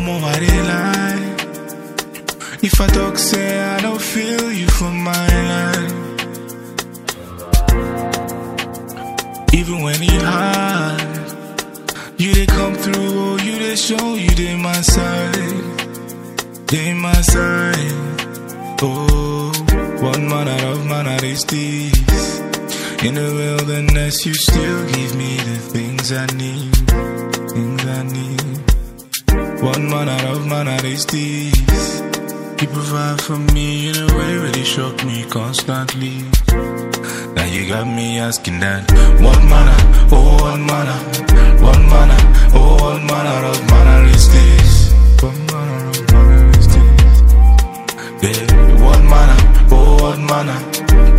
I'm on why they lie. If I talk, say I don't feel you for my life. Even when it hard, you they come through, oh, you they show, you they my side, they my side. Oh, one man out of man out is this. In the wilderness, you still give me the things I need. One man out of man out is this. You provide for me in a way really shock me constantly. Now you got me asking that. What manner, oh what manner What manner, oh what manner of manna is this What manner of manna is this Yeah, what manner, oh what manner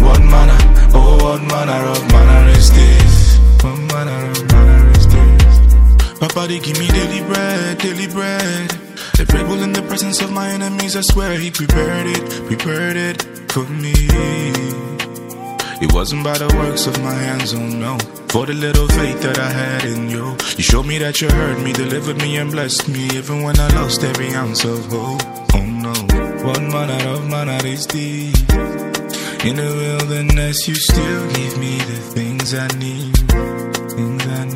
What manner, oh what manner of manna is this this give me daily bread, daily bread The bread in the presence of my enemies I swear he prepared it, prepared it for me it wasn't by the works of my hands, oh no. For the little faith that I had in you. You showed me that you heard me, delivered me, and blessed me, even when I lost every ounce of hope. Oh no. One man out of man out is deep. In the wilderness, you still give me the things I need. Things I need.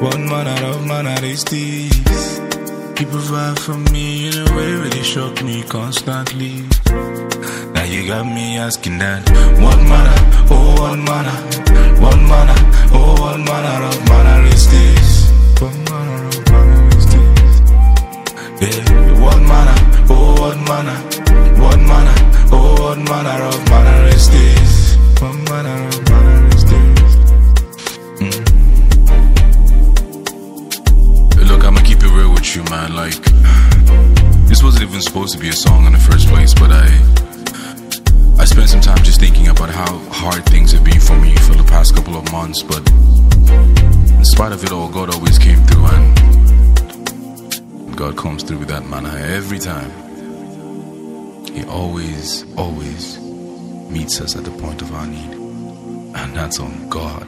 One man out of man out deep. You provide for me in a way really shock me constantly. Now you got me asking that. What manner, oh what manner What manner, oh what manner of manna is this What manner of manna is this Yeah, what manner, oh what manner What manner, oh what manner of manna is this What manner of manna you, man. Like, this wasn't even supposed to be a song in the first place, but I I spent some time just thinking about how hard things have been for me for the past couple of months, but in spite of it all, God always came through, and God comes through with that manna every time. He always, always meets us at the point of our need, and that's on God.